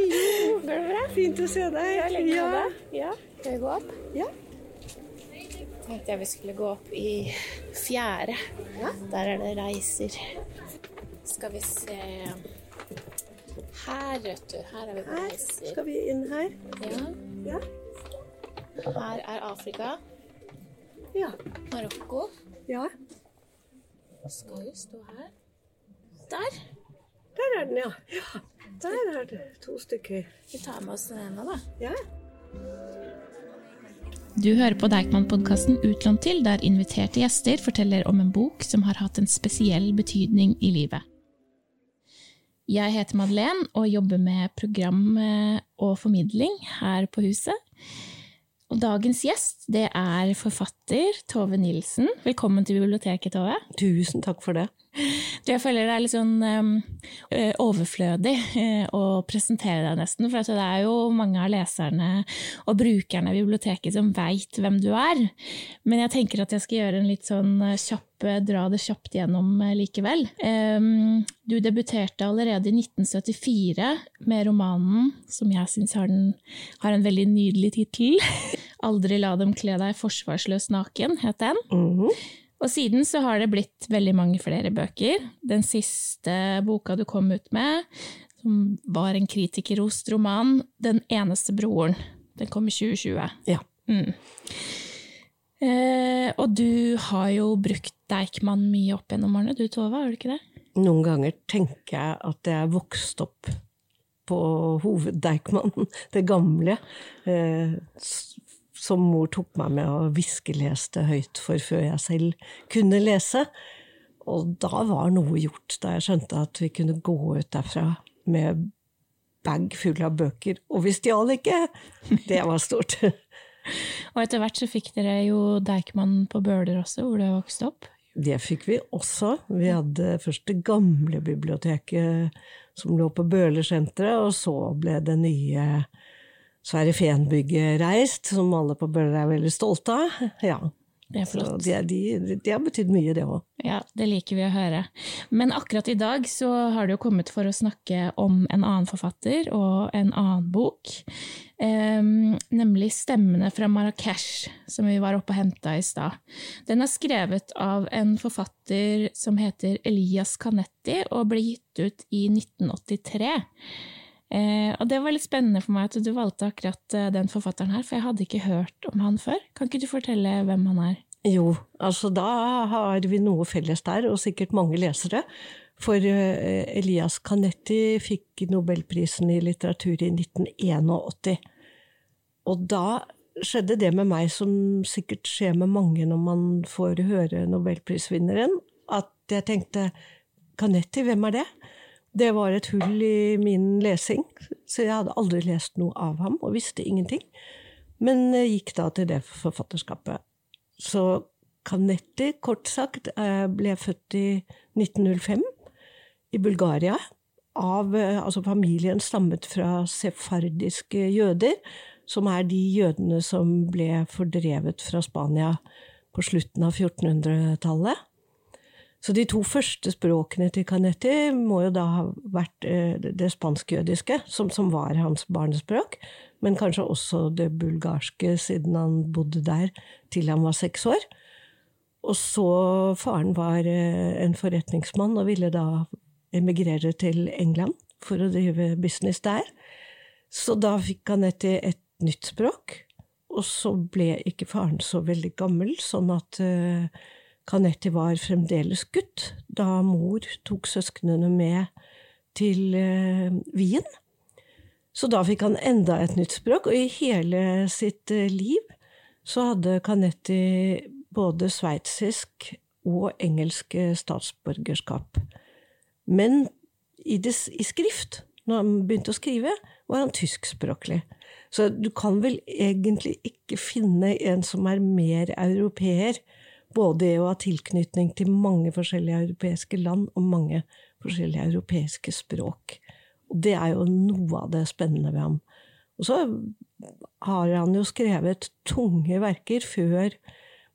Hallo! Går det bra? Fint å se deg. Ja, lenge ja. deg. Ja. Skal vi gå opp? Ja. Tenkte jeg vi skulle gå opp i fjerde. Der er det reiser. Skal vi se Her, vet du. Her er vi på Her reiser. skal vi inn her. Ja. Ja. Her er Afrika. Ja. Marokko. ja. Skal jo stå her. Der. Der er den, ja. ja. Der er det to stykker. Vi tar med oss den ene, da. Ja. Du hører på Deichman-podkasten Utlånt til, der inviterte gjester forteller om en bok som har hatt en spesiell betydning i livet. Jeg heter Madeleine og jobber med program eh, og formidling her på huset. Og dagens gjest det er forfatter Tove Nilsen. Velkommen til biblioteket, Tove. Tusen takk for det. Jeg føler det er litt sånn um, overflødig uh, å presentere deg nesten, for det er jo mange av leserne og brukerne av biblioteket som veit hvem du er. Men jeg tenker at jeg skal gjøre en litt sånn eh, kjapp, dra det kjapt gjennom likevel. Um, du debuterte allerede i 1974 med romanen som jeg syns har, har en veldig nydelig tittel. 'Aldri la dem kle deg forsvarsløs naken', het den. Mhm. Og siden så har det blitt veldig mange flere bøker. Den siste boka du kom ut med, som var en kritikerrost roman, 'Den eneste broren'. Den kom i 2020. Ja. Mm. Eh, og du har jo brukt Deichman mye opp gjennom årene, du Tove, har du ikke det? Noen ganger tenker jeg at jeg vokste opp på Hoved-Deichman, det gamle, eh, som mor tok meg med og hviskeleste høyt for før jeg selv kunne lese. Og da var noe gjort, da jeg skjønte at vi kunne gå ut derfra med bag full av bøker, og vi stjal ikke! Det var stort. Og etter hvert så fikk dere jo Deichman på Bøler også, hvor du vokste opp. Det fikk vi også. Vi hadde først det gamle biblioteket som lå på Bøhlersenteret, og så ble det nye Sverre Fehn-bygget reist, som alle på Bøhler er veldig stolte av. Ja. Det er flott. det, de, de har betydd mye, det òg. Ja, det liker vi å høre. Men akkurat i dag så har du jo kommet for å snakke om en annen forfatter og en annen bok. Um, nemlig 'Stemmene fra Marrakech', som vi var oppe og henta i stad. Den er skrevet av en forfatter som heter Elias Canetti, og ble gitt ut i 1983. Eh, og det var litt spennende for meg at du valgte akkurat eh, den forfatteren her, for jeg hadde ikke hørt om han før. Kan ikke du fortelle hvem han er? Jo, altså da har vi noe felles der, og sikkert mange lesere. For eh, Elias Canetti fikk nobelprisen i litteratur i 1981. Og da skjedde det med meg som sikkert skjer med mange når man får høre nobelprisvinneren, at jeg tenkte Canetti, hvem er det? Det var et hull i min lesing, så jeg hadde aldri lest noe av ham og visste ingenting. Men gikk da til det forfatterskapet. Så Canetti, kort sagt, eh, ble født i 1905 i Bulgaria. Av, eh, altså familien stammet fra sefardiske jøder, som er de jødene som ble fordrevet fra Spania på slutten av 1400-tallet. Så de to første språkene til Canetti må jo da ha vært eh, det spansk-jødiske, som, som var hans barnespråk, men kanskje også det bulgarske, siden han bodde der til han var seks år. Og så faren var eh, en forretningsmann og ville da emigrere til England for å drive business der. Så da fikk Canetti et nytt språk, og så ble ikke faren så veldig gammel, sånn at eh, Canetti var fremdeles gutt da mor tok søsknene med til eh, Wien. Så da fikk han enda et nytt språk, og i hele sitt eh, liv så hadde Canetti både sveitsisk og engelsk eh, statsborgerskap. Men i, des, i skrift, når han begynte å skrive, var han tyskspråklig. Så du kan vel egentlig ikke finne en som er mer europeer, både det å ha tilknytning til mange forskjellige europeiske land og mange forskjellige europeiske språk. Og det er jo noe av det spennende ved ham. Og så har han jo skrevet tunge verker før,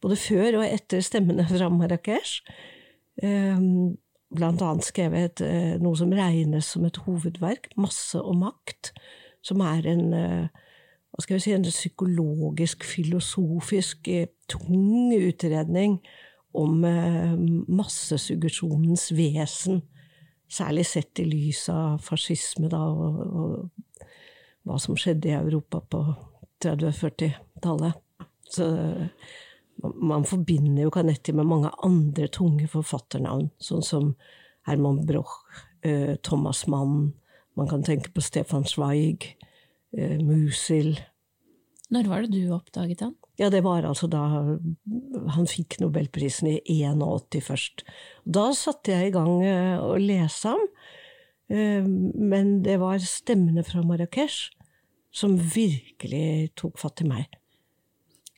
både før og etter stemmene fra Marrakech. Um, blant annet skrevet eh, noe som regnes som et hovedverk, Masse og makt, som er en eh, hva skal vi si, en psykologisk, filosofisk, eh, tung utredning om eh, massesuggesjonens vesen. Særlig sett i lys av fascisme da, og, og, hva som skjedde i Europa på 30-40-tallet. Så man forbinder jo Canetti med mange andre tunge forfatternavn, sånn som Herman Broch, eh, Thomas Mann, man kan tenke på Stefan Zweig, Musil. Når var det du oppdaget han? Ja, det var altså da han fikk nobelprisen i 81 først. Da satte jeg i gang eh, å lese ham, eh, men det var stemmene fra Marrakech som virkelig tok fatt i meg.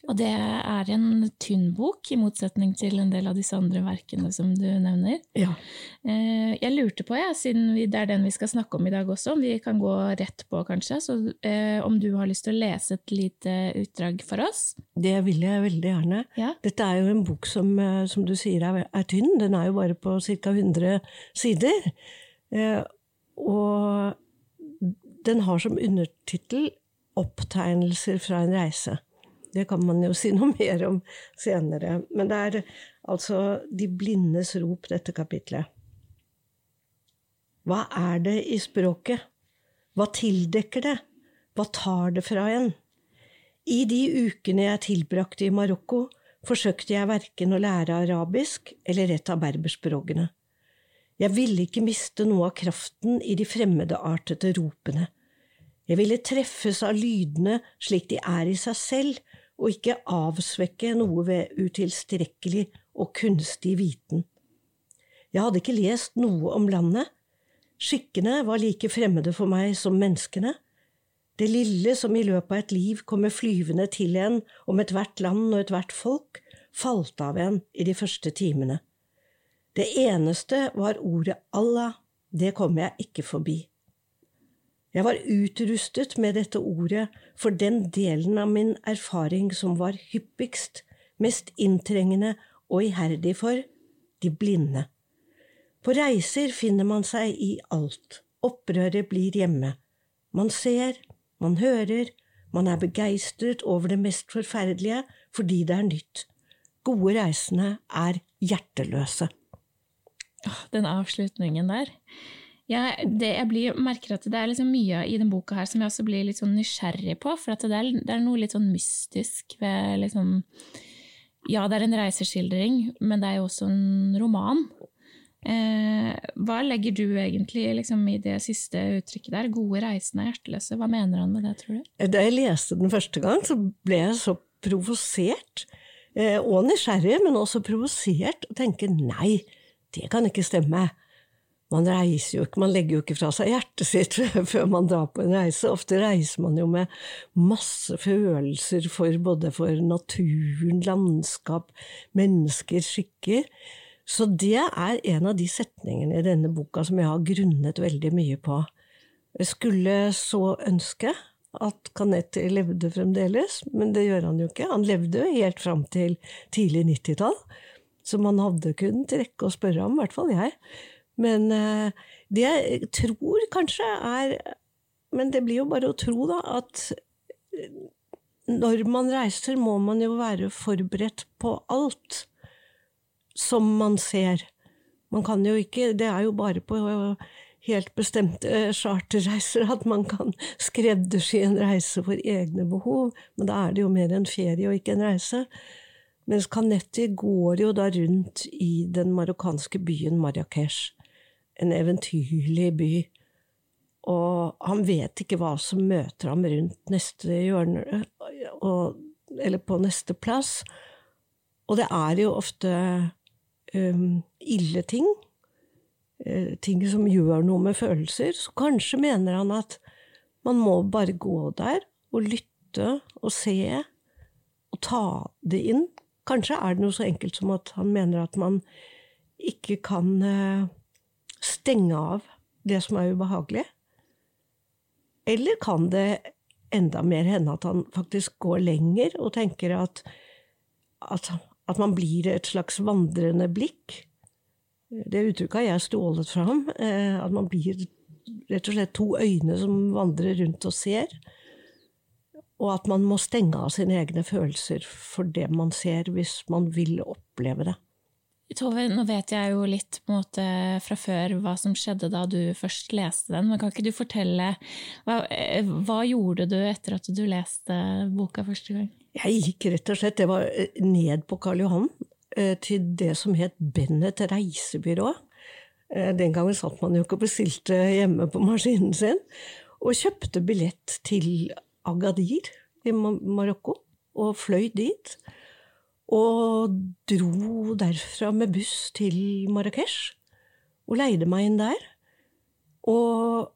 Og det er en tynn bok, i motsetning til en del av disse andre verkene som du nevner. Ja. Eh, jeg lurte på, jeg, siden det er den vi skal snakke om i dag også, om vi kan gå rett på, kanskje, så eh, om du har lyst til å lese et lite utdrag for oss? Det vil jeg veldig gjerne. Ja. Dette er jo en bok som, eh, som du sier er, er, tynn, den er jo bare på ca. 100 sider. og den har som undertittel 'Opptegnelser fra en reise'. Det kan man jo si noe mer om senere. Men det er altså De blindes rop, dette kapitlet. Hva er det i språket? Hva tildekker det? Hva tar det fra en? I de ukene jeg tilbrakte i Marokko, forsøkte jeg verken å lære arabisk eller et av berberspråkene. Jeg ville ikke miste noe av kraften i de fremmedartede ropene. Jeg ville treffes av lydene slik de er i seg selv, og ikke avsvekke noe ved utilstrekkelig og kunstig viten. Jeg hadde ikke lest noe om landet. Skikkene var like fremmede for meg som menneskene. Det lille som i løpet av et liv kommer flyvende til en om ethvert land og ethvert folk, falt av en i de første timene. Det eneste var ordet Allah, det kom jeg ikke forbi. Jeg var utrustet med dette ordet for den delen av min erfaring som var hyppigst, mest inntrengende og iherdig for de blinde. På reiser finner man seg i alt, opprøret blir hjemme. Man ser, man hører, man er begeistret over det mest forferdelige fordi det er nytt. Gode reisende er hjerteløse. Den avslutningen der. Ja, det, jeg blir, merker at det er liksom mye i den boka her som jeg også blir litt sånn nysgjerrig på. For det er, det, er, noe litt sånn mystisk ved liksom Ja, det er en reiseskildring, men det er jo også en roman. Eh, hva legger du egentlig liksom, i det siste uttrykket der? Gode reisende er hjerteløse. Hva mener han med det, tror du? Da jeg leste den første gang, så ble jeg så provosert. Eh, og nysgjerrig, men også provosert. Og tenke nei, det kan ikke stemme. Man reiser jo ikke, man legger jo ikke fra seg hjertet sitt før man drar på en reise. Ofte reiser man jo med masse følelser for både for naturen, landskap, mennesker, skikker. Så det er en av de setningene i denne boka som jeg har grunnet veldig mye på. Jeg skulle så ønske at Canetti levde fremdeles, men det gjør han jo ikke. Han levde jo helt fram til tidlig 90-tall, så man hadde kunnet rekke å spørre ham, i hvert fall jeg. Men eh, det jeg tror kanskje er Men det blir jo bare å tro, da, at eh, når man reiser, må man jo være forberedt på alt som man ser. Man kan jo ikke Det er jo bare på helt bestemte charterreiser at man kan skreddersy en reise for egne behov, men da er det jo mer en ferie og ikke en reise. Mens Canetti går jo da rundt i den marokkanske byen Marrakech en eventyrlig by, og han vet ikke hva som møter ham rundt neste hjørne, og, eller på neste plass. Og det er jo ofte um, ille ting, uh, ting som gjør noe med følelser, så kanskje mener han at man må bare gå der og lytte og se og ta det inn. Kanskje er det noe så enkelt som at han mener at man ikke kan uh, stenge av det som er ubehagelig? Eller kan det enda mer hende at han faktisk går lenger og tenker at, at, at man blir et slags vandrende blikk? Det uttrykket har jeg stjålet fra ham. Eh, at man blir rett og slett to øyne som vandrer rundt og ser. Og at man må stenge av sine egne følelser for det man ser, hvis man vil oppleve det. Tove, nå vet jeg jo litt måte fra før hva som skjedde da du først leste den, men kan ikke du fortelle hva, eh, hva gjorde du etter at du leste boka første gang? Jeg gikk rett og slett det var eh, ned på Karl Johan, eh, til det som het Bennett reisebyrå. Den gangen satt man jo ikke og bestilte hjemme på maskinen sin, og kjøpte billett til Agadir i Marokko, og fløy dit. Og dro derfra med buss til Marrakech, og leide meg inn der. Og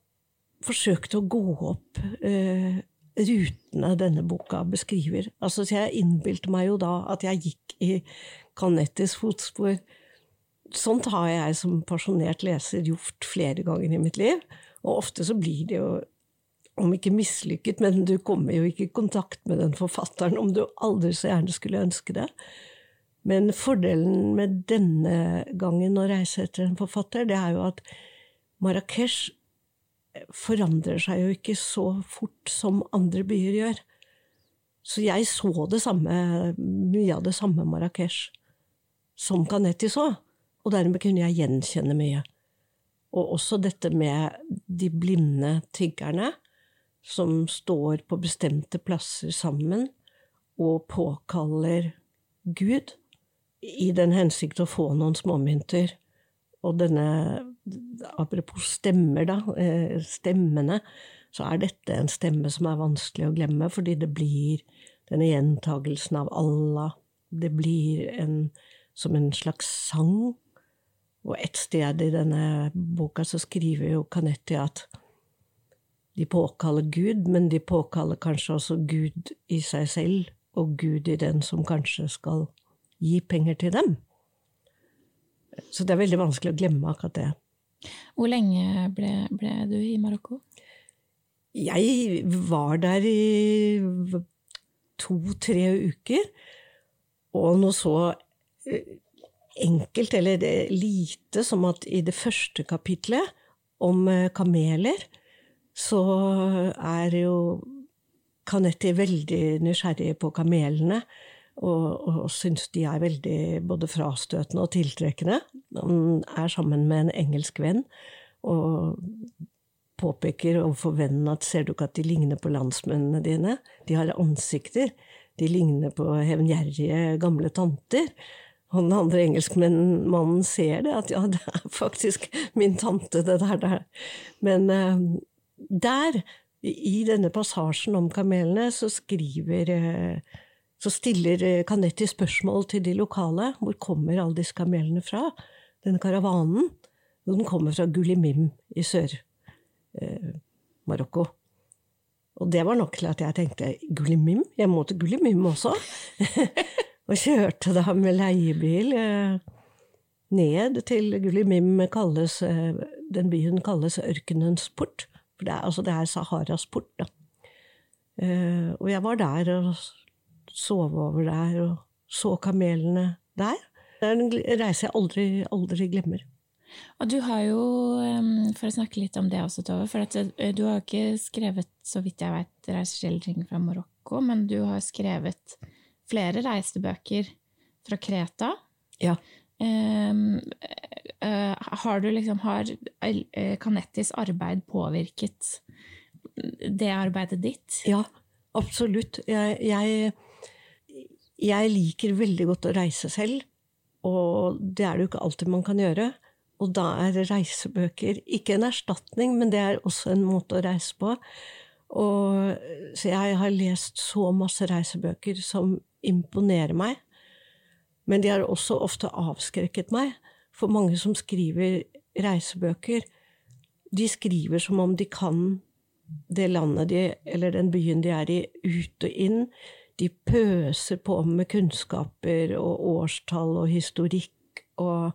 forsøkte å gå opp eh, rutene denne boka beskriver. Altså, så jeg innbilte meg jo da at jeg gikk i Canettis fotspor. Sånt har jeg som pasjonert leser gjort flere ganger i mitt liv. Og ofte så blir det jo om ikke mislykket, men du kommer jo ikke i kontakt med den forfatteren om du aldri så gjerne skulle ønske det. Men fordelen med denne gangen å reise etter en forfatter, det er jo at Marrakech forandrer seg jo ikke så fort som andre byer gjør. Så jeg så det samme, mye av det samme Marrakech som Canetti så, og dermed kunne jeg gjenkjenne mye. Og også dette med de blinde tiggerne som står på bestemte plasser sammen og påkaller Gud i den hensikt å få noen småmynter. Og denne, apropos stemmer, da, eh, stemmene, så er dette en stemme som er vanskelig å glemme, fordi det blir denne gjentagelsen av Allah. Det blir en, som en slags sang. Og et sted i denne boka så skriver jo Canetti at de påkaller Gud, men de påkaller kanskje også Gud i seg selv, og Gud i den som kanskje skal gi penger til dem. Så det er veldig vanskelig å glemme akkurat det. Hvor lenge ble, ble du i Marokko? Jeg var der i to-tre uker, og noe så eh, enkelt, eller lite, som at i det første kapitlet om eh, kameler, så er jo Canetti veldig nysgjerrig på kamelene. Og, og syns de er veldig både frastøtende og tiltrekkende. Han er sammen med en engelsk venn og påpeker overfor vennen at ser du ikke at de ligner på landsmennene dine? De har ansikter. De ligner på hevngjerrige gamle tanter. Og den andre engelskmannen ser det, at ja, det er faktisk min tante, det der. der. Men uh, der, i denne passasjen om kamelene, så skriver eh, så stiller eh, Canetti spørsmål til de lokale. Hvor kommer alle disse kamelene fra? Denne karavanen? Den kommer fra Gulimim i Sør-Marokko. Eh, og det var nok til at jeg tenkte Gulimim? Jeg må til Gulimim også. og kjørte da med leiebil ned til Gulimim. Kalles, den byen kalles Ørkenens port. For det er, altså det er Saharas port, da. Uh, og jeg var der og sov over der og så kamelene der. Det er en reise jeg aldri, aldri glemmer. Og du har jo, for å snakke litt om det også, Tove, for at eh, du har ikke skrevet, så vidt jeg vet, reiseskildring fra Marokko, men du har skrevet flere reisebøker fra Kreta. Ja. Um, uh, har du liksom Har Canettis arbeid påvirket det arbeidet ditt? Ja, absolutt. Jeg, jeg, jeg, liker veldig godt å reise selv, og det er det jo ikke alltid man kan gjøre. Og da er reisebøker ikke en erstatning, men det er også en måte å reise på. Og, så jeg har lest så masse reisebøker som imponerer meg. Men de har også ofte avskrekket meg. For mange som skriver reisebøker, de skriver som om de kan det landet de, eller den byen de er i, ut og inn. De pøser på med kunnskaper og årstall og historikk, og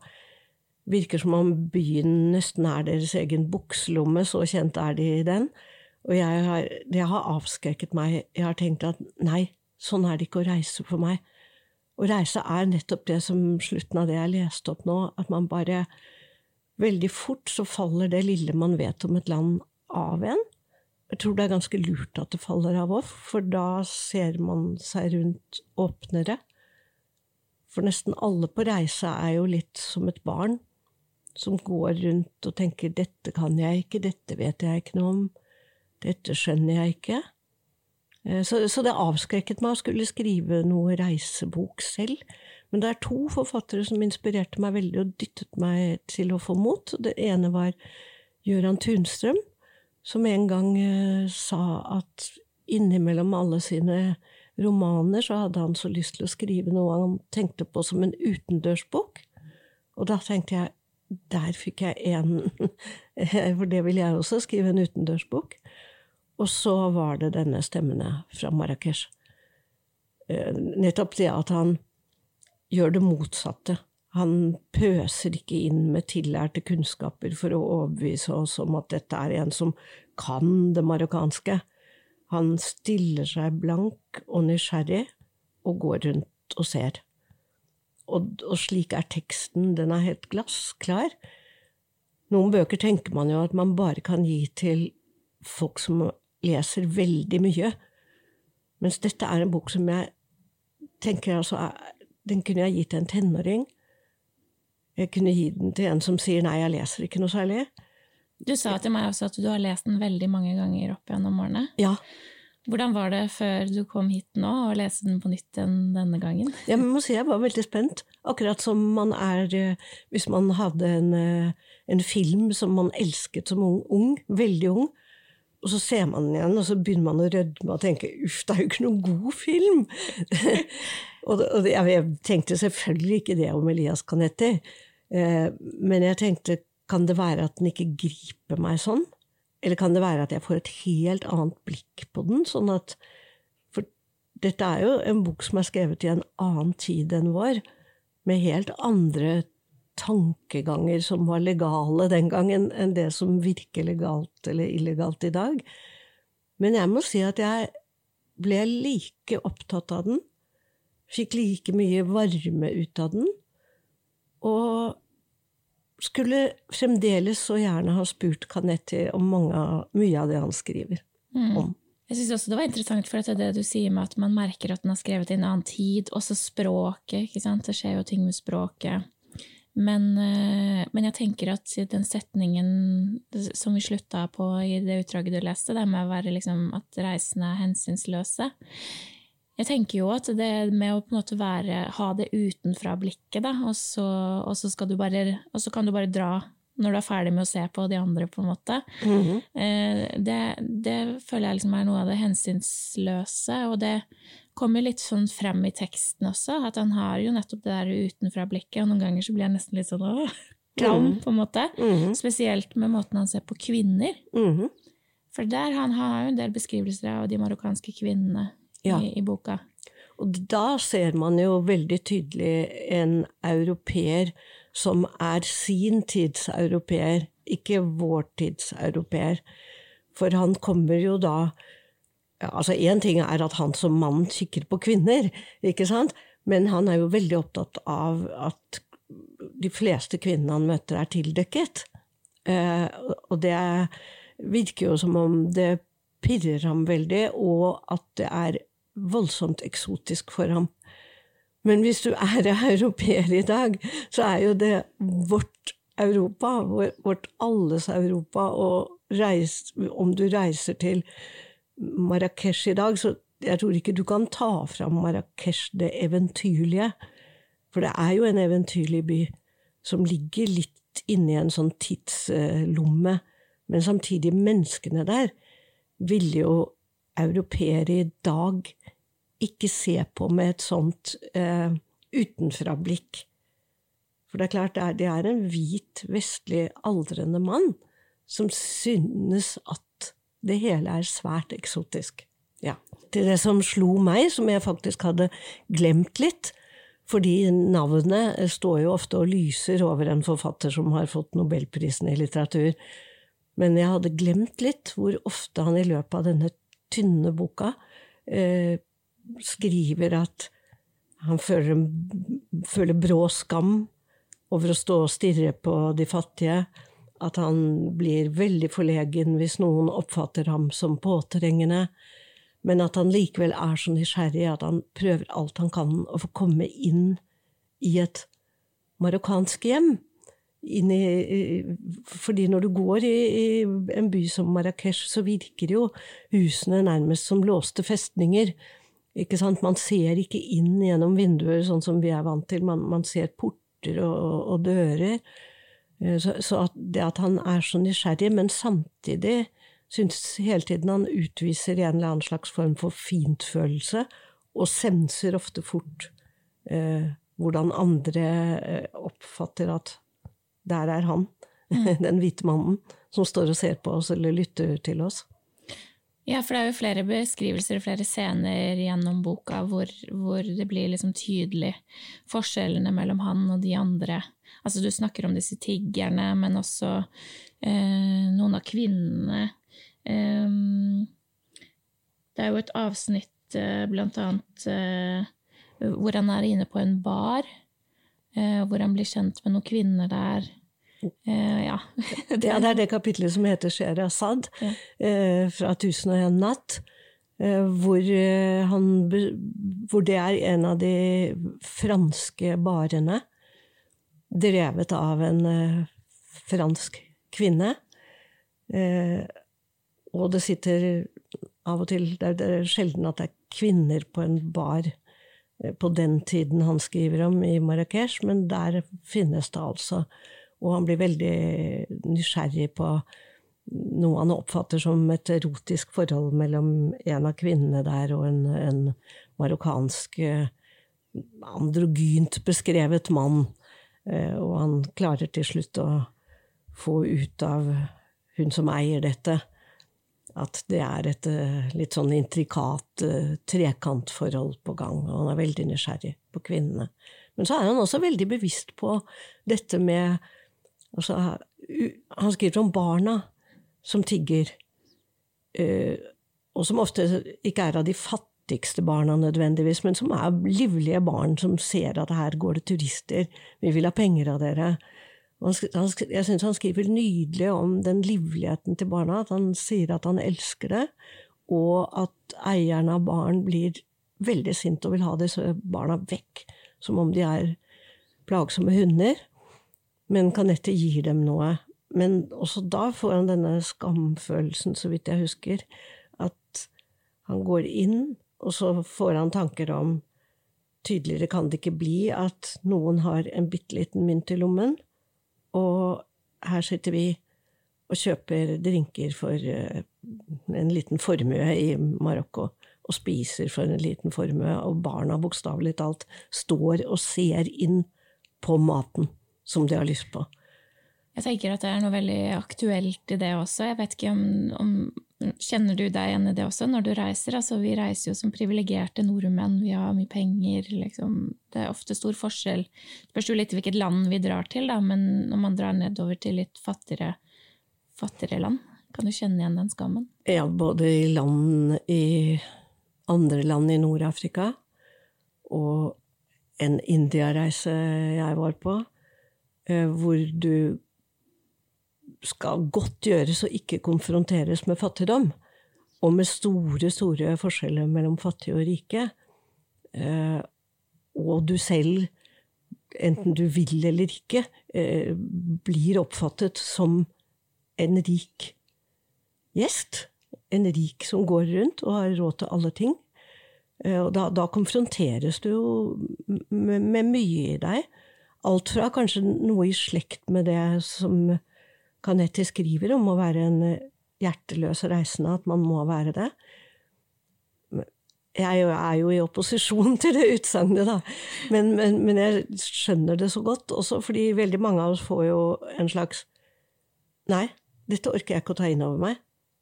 virker som om byen nesten er deres egen bukselomme, så kjent er de i den. Og jeg har, det har avskrekket meg. Jeg har tenkt at nei, sånn er det ikke å reise for meg. Og reise er nettopp det som slutten av det jeg leste opp nå, at man bare Veldig fort så faller det lille man vet om et land, av en. Jeg tror det er ganske lurt at det faller av òg, for da ser man seg rundt åpnere. For nesten alle på reise er jo litt som et barn som går rundt og tenker 'dette kan jeg ikke, dette vet jeg ikke noe om', 'dette skjønner jeg ikke'. Eh, så, så, det avskrekket meg å skulle skrive noe reisebok selv. Men det er to forfattere som inspirerte meg veldig og dyttet meg til å få mot. Det ene var Gøran Tunstrøm, som en gang uh, sa at innimellom alle sine romaner så hadde han så lyst til å skrive noe han tenkte på som en utendørsbok. Og da tenkte jeg der fikk jeg én, for det vil jeg også, skrive en utendørsbok. Og så var det denne stemmene fra Marrakech. Eh, nettopp det at han gjør det motsatte. Han pøser ikke inn med tillærte kunnskaper for å overbevise oss om at dette er en som kan det marokkanske. Han stiller seg blank og nysgjerrig og går rundt og ser. Og, og slik er teksten, den er helt glassklar. Noen bøker tenker man jo at man bare kan gi til folk som leser veldig mye. Mens dette er en bok som jeg tenker altså Den kunne jeg gitt til en tenåring. Jeg kunne gi den til en som sier 'nei, jeg leser ikke noe særlig'. Du sa til meg også at du har lest den veldig mange ganger opp gjennom årene. Ja. Hvordan var det før du kom hit nå, og leste den på nytt enn denne gangen? Jeg må si Jeg var veldig spent. Akkurat som man er eh, hvis man hadde en, eh, en film som man elsket som ung, ung veldig ung, og så ser man den igjen, og så begynner man å rødme og tenke uff, det er jo ikke noen god film! og, og jeg tenkte selvfølgelig ikke det om Elias Canetti, eh, men jeg tenkte kan det være at den ikke griper meg sånn? Eller kan det være at jeg får et helt annet blikk på den? sånn at For dette er jo en bok som er skrevet i en annen tid enn vår, med helt andre tankeganger som var legale den gangen, enn det som virker legalt eller illegalt i dag. Men jeg må si at jeg ble like opptatt av den, fikk like mye varme ut av den, og skulle fremdeles så gjerne ha spurt Canetti om mange, mye av det han skriver mm. om. Jeg synes også det var interessant, for det det du sier med at man merker at den har skrevet i en annen tid. Også språket. Det skjer jo ting med språket. Men, eh, men, jeg tenker at den setningen som vi slutta på i det utdraget du leste, det med å være liksom at reisende er hensynsløse Jeg tenker jo at det med å på en måte være, ha det utenfra blikket, da, og så, og så, bare, og så kan du bare dra når du er ferdig med å se på de andre, på en måte. Mm -hmm. det, det, føler jeg liksom er noe av det hensynsløse, og det kommer litt sånn frem i teksten også, at han har jo nettopp det der utenfra-blikket, og noen ganger så blir han nesten litt sånn åh, klam, mm. på en måte. Mm -hmm. Spesielt med måten han ser på kvinner. Mm -hmm. For der han har jo en del beskrivelser av de marokkanske kvinnene ja. i, i, boka. Og da ser man jo veldig tydelig en europeer som er sin tids europeer, ikke vår tids europeer. For han kommer jo da Altså, Én ting er at han som mann kikker på kvinner, ikke sant? men han er jo veldig opptatt av at de fleste kvinnene han møter, er tildekket. Eh, og det virker jo som om det pirrer ham veldig, og at det er voldsomt eksotisk for ham. Men hvis du er europeer i dag, så er jo det vårt Europa, vårt alles Europa, og reis, om du reiser til Marrakech i dag, så jeg tror ikke du kan ta fram Marrakech det eventyrlige. For det er jo en eventyrlig by som ligger litt inni en sånn tidslomme. Men samtidig, menneskene der ville jo europeere i dag ikke se på med et sånt eh, utenfra-blikk. For det er klart, det er, det er en hvit, vestlig, aldrende mann som synes at det hele er svært eksotisk. Ja. Til det som slo meg, som jeg faktisk hadde glemt litt, fordi navnet står jo ofte og lyser over en forfatter som har fått nobelprisen i litteratur. Men jeg hadde glemt litt hvor ofte han i løpet av denne tynne boka eh, skriver at han føler, føler brå skam over å stå og stirre på de fattige. At han blir veldig forlegen hvis noen oppfatter ham som påtrengende. Men at han likevel er så nysgjerrig at han prøver alt han kan å få komme inn i et marokkansk hjem. I, fordi når du går i, i, en by som Marrakech, så virker jo husene nærmest som låste festninger. Ikke sant? Man ser ikke inn gjennom vinduer sånn som vi er vant til, man, man ser porter og, og dører. Eh, så, så at det at han er så nysgjerrig, men samtidig syns hele tiden han utviser en eller annen slags form for fintfølelse, og senser ofte fort eh, hvordan andre eh, oppfatter at der er han, mm. den hvite mannen, som står og ser på oss eller lytter til oss. Ja, for det er jo flere beskrivelser og flere scener gjennom boka hvor, hvor det blir liksom tydelig forskjellene mellom han og de andre. Altså, du snakker om disse tiggerne, men også eh, noen av kvinnene. Eh, det er jo et avsnitt, eh, blant annet, eh, hvor han er inne på en bar hvor han blir kjent med noen kvinner der. Uh, ja. det, er det kapitlet som heter Sherazad, ja. uh, fra 1001 natt. Hvor, han, hvor det er en av de franske barene drevet av en fransk kvinne. Og det sitter av og til Det er sjelden at det er kvinner på en bar Eh, på den tiden han skriver om i Marrakech, men der finnes det altså. Og han blir veldig nysgjerrig på noe han oppfatter som et erotisk forhold mellom en av kvinnene der og en, en marokkansk eh, androgynt beskrevet mann. Eh, og han klarer til slutt å få ut av hun som eier dette, at det er et eh, litt sånn intrikat uh, trekantforhold på gang, og han er veldig nysgjerrig på kvinnene. Men så er han også veldig bevisst på dette med altså, Han skriver om barna som tigger, uh, og som ofte ikke er av de fattigste barna nødvendigvis, men som er livlige barn som ser at her går det turister, vi vil ha penger av dere. Jeg syns han skriver nydelig om den livligheten til barna, at han sier at han elsker det, og at eierne av barn blir veldig sint og vil ha disse barna vekk, som om de er plagsomme hunder. Men Kanette gir dem noe. Men også da får han denne skamfølelsen, så vidt jeg husker, at han går inn, og så får han tanker om Tydeligere kan det ikke bli at noen har en bitte liten mynt i lommen, og her sitter vi og kjøper drinker for eh, en liten formue i Marokko. Og spiser for en liten formue, og barna bokstavelig talt står og ser inn på maten som de har lyst på. Jeg tenker at det er noe veldig aktuelt i det også. Jeg vet ikke om, om Kjenner du deg igjen i det også når du reiser? Altså, vi reiser jo som privilegerte nordmenn, vi har mye penger. Liksom. Det er ofte stor forskjell. Det spørs jo litt hvilket land vi drar til, da, men når man drar nedover til litt fattigere, fattigere land, kan du kjenne igjen den skammen? Ja, både i land i andre land i Nord-Afrika og en India-reise jeg var på, eh, hvor du skal godt gjøres å ikke konfronteres med fattigdom, og med store, store forskjeller mellom fattige og rike. Eh, og du selv, enten du vil eller ikke, eh, blir oppfattet som en rik gjest. En rik som går rundt og har råd til alle ting. Eh, og da, da konfronteres du jo med, med mye i deg. Alt fra kanskje noe i slekt med det som Canetti skriver om å være en eh, hjerteløs reisende, at man må være det. Jeg er jo i opposisjon til det utsagnet, da, men, men, men, jeg skjønner det så godt, også fordi veldig mange av oss får jo en slags Nei, dette orker jeg ikke å ta inn over meg.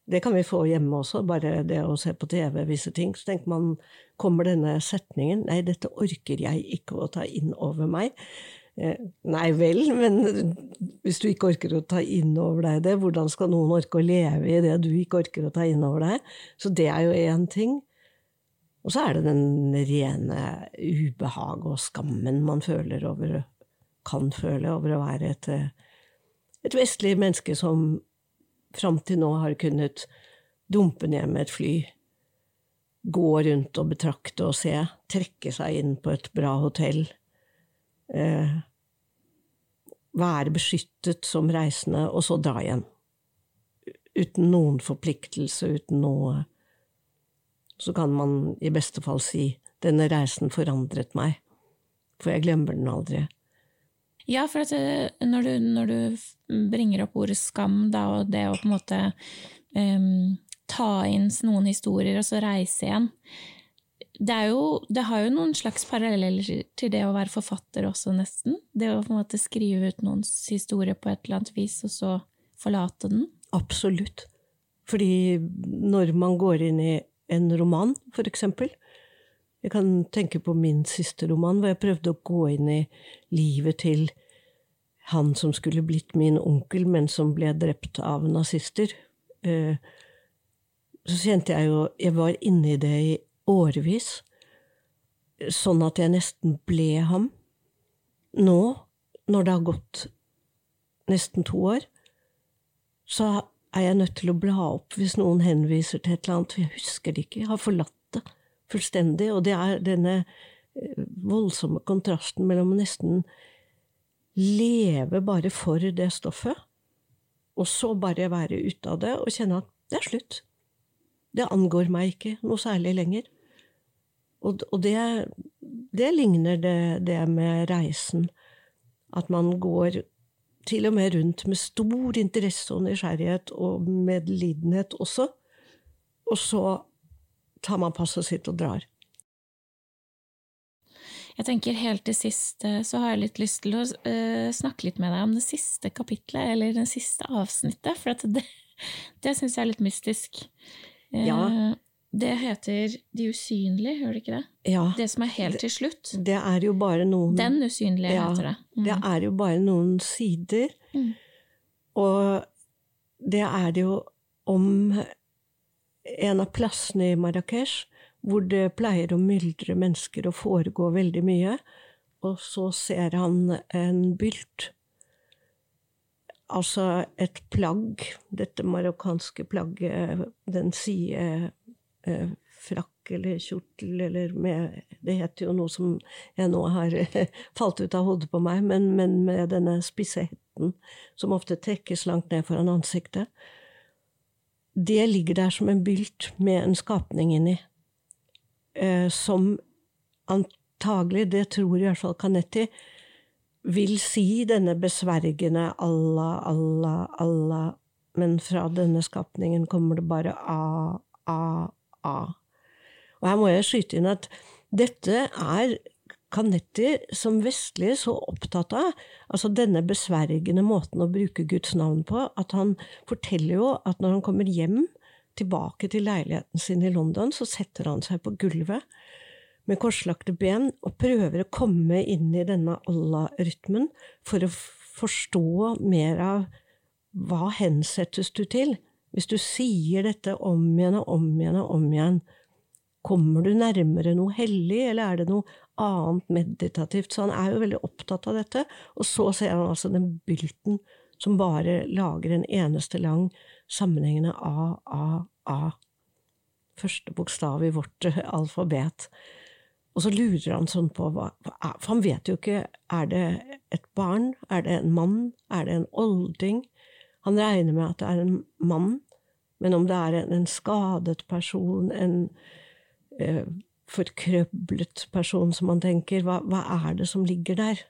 Det kan vi få hjemme også, bare det å se på TV, visse ting. Så tenker man, kommer denne setningen Nei, dette orker jeg ikke å ta inn over meg. Eh, nei vel, men hvis du ikke orker å ta inn over deg det, hvordan skal noen orke å leve i det du ikke orker å ta inn over deg? Så det er jo én ting. Og så er det den rene ubehaget og skammen man føler over, kan føle over å være et, et vestlig menneske som fram til nå har kunnet dumpe ned med et fly, gå rundt og betrakte og se, trekke seg inn på et bra hotell, eh, være beskyttet som reisende, og så dra igjen. Uten noen forpliktelse, uten noe så kan man i beste fall si denne reisen forandret meg, for jeg glemmer den aldri. Ja, for det, eh, når, du, når, du, bringer opp ordet skam, da, og det å på en måte um, ta inn noen historier og så reise igjen det, jo, det, har jo noen slags paralleller til det å være forfatter også, nesten. Det å på en måte skrive ut noens historie på et eller annet vis, og så forlate den. Absolutt. Fordi når man går inn i en roman, for eksempel. Jeg kan tenke på min siste roman, hvor jeg prøvde å gå inn i livet til han som skulle blitt min onkel, men som ble drept av nazister. Eh, så kjente jeg jo Jeg var inne i det i årevis, sånn at jeg nesten ble ham. Nå, når det har gått nesten to år, så er jeg nødt til å bla opp hvis noen henviser til et eller annet, for jeg husker det ikke, jeg har forlatt det fullstendig, og det er denne eh, voldsomme kontrasten mellom å nesten leve bare for det stoffet, og så bare være ute av det og kjenne at det er slutt. Det angår meg ikke noe særlig lenger. Og, og det, det, ligner det, det med reisen, at man går til og med rundt med stor interesse og nysgjerrighet og medlidenhet også. Og så tar man passet sitt og drar. Jeg tenker helt til sist så har jeg litt lyst til å uh, snakke litt med deg om det siste kapitlet, eller det siste avsnittet, for det, det syns jeg er litt mystisk. Uh, ja. Det heter De usynlige, gjør det ikke det? Ja. Det som er helt til slutt. Det er jo bare noen Den usynlige ja, heter det. Mm. Det er jo bare noen sider. Mm. Og det er det jo om en av plassene i Marrakech hvor det pleier å myldre mennesker og foregå veldig mye, og så ser han en bylt. Altså et plagg, dette marokkanske plagget, den sier eh, frakk eller kjortel eller med Det heter jo noe som jeg nå har falt ut av hodet på meg, men, men med denne spisse hetten som ofte trekkes langt ned foran ansiktet. Det ligger der som en bylt med en skapning inni, eh, som antagelig, det tror i hvert fall Canetti, vil si denne besvergende Allah, Allah, Allah, men fra denne skapningen kommer det bare A, A, her må jeg skyte inn at dette er Canetti som vestlig så opptatt av, altså denne besvergende måten å bruke Guds navn på, at han forteller jo at når han kommer hjem tilbake til leiligheten sin i London, så setter han seg på gulvet med korslagte ben og prøver å komme inn i denne Allah-rytmen for å forstå mer av hva hensettes du til? Hvis du sier dette om igjen og om igjen og om igjen, kommer du nærmere noe hellig, eller er det noe annet meditativt? Så han er jo veldig opptatt av dette, og så ser han altså den bylten som bare lager en eneste lang sammenhengende A, A, A. Første bokstav i vårt alfabet. Og så lurer han sånn på hva, For han vet jo ikke Er det et barn? Er det en mann? Er det en olding? Han regner med at det er en mann, men om det er en, skadet person, en eh, forkrøblet person som man tenker, hva, hva er det som ligger der?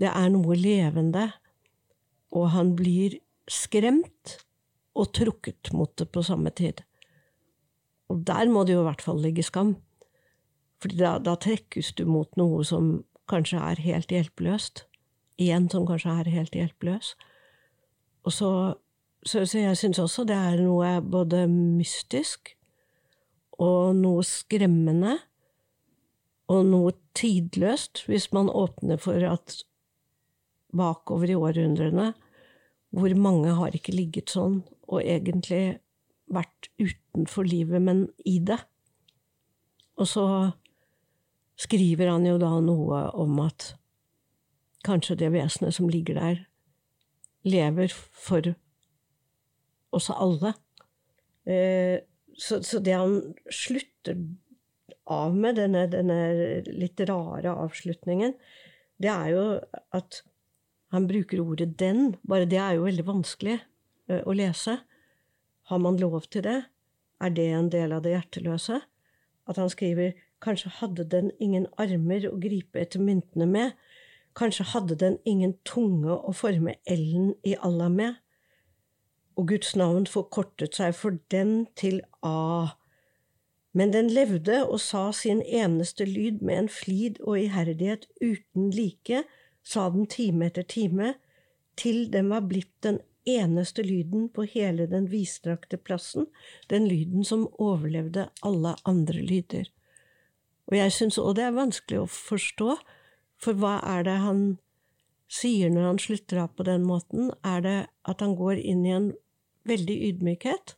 Det er noe levende, og han blir skremt og trukket mot det på samme tid. Og der må det jo i hvert fall ligge skam. For da, da, trekkes du mot noe som kanskje er helt hjelpeløst. En som kanskje er helt hjelpeløs. Og så, så, så jeg syns også det er noe både mystisk og noe skremmende og noe tidløst, hvis man åpner for at bakover i århundrene, hvor mange har ikke ligget sånn og egentlig vært utenfor livet, men i det. Og så skriver han jo da noe om at kanskje det vesenet som ligger der, lever for oss alle. Eh, så, så, det han slutter av med, denne, denne, litt rare avslutningen, det er jo at han bruker ordet 'den'. Bare det er jo veldig vanskelig uh, å lese. Har man lov til det? Er det en del av det hjerteløse? At han skriver 'kanskje hadde den ingen armer å gripe etter myntene med'. Kanskje hadde den ingen tunge å forme L-en i Allah med. Og Guds navn forkortet seg for den til A. Men den levde og sa sin eneste lyd med en flid og iherdighet uten like, sa den time etter time, til den var blitt den eneste lyden på hele den vidstrakte plassen, den lyden som overlevde alle andre lyder. Og jeg syns òg det er vanskelig å forstå, for hva er det han sier når han slutter av på den måten? Er det at han går inn i en veldig ydmykhet,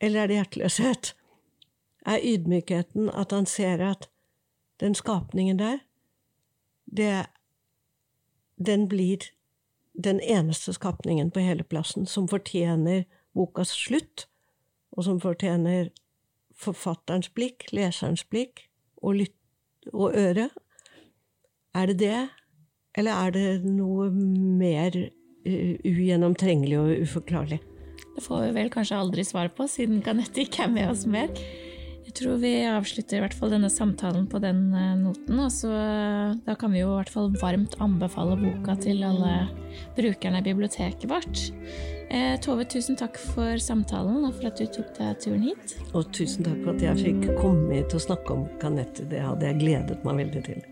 eller er det hjerteløshet? Er ydmykheten at han ser at den skapningen der, det, den blir den eneste skapningen på hele plassen som fortjener bokas slutt, og som fortjener forfatterens blikk, leserens blikk og, lyt, og øre? Er det det, eller er det noe mer ugjennomtrengelig og uforklarlig? Det får vi vel kanskje aldri svar på, siden Kanette ikke er med oss mer. Jeg tror vi avslutter i hvert fall denne samtalen på den eh, noten. Og så da kan vi jo i hvert fall varmt anbefale boka til alle brukerne i biblioteket vårt. Eh, Tove, tusen takk for samtalen og for at du tok deg turen hit. Og tusen takk for at jeg fikk komme hit og snakke om Kanette. Det hadde jeg gledet meg veldig til.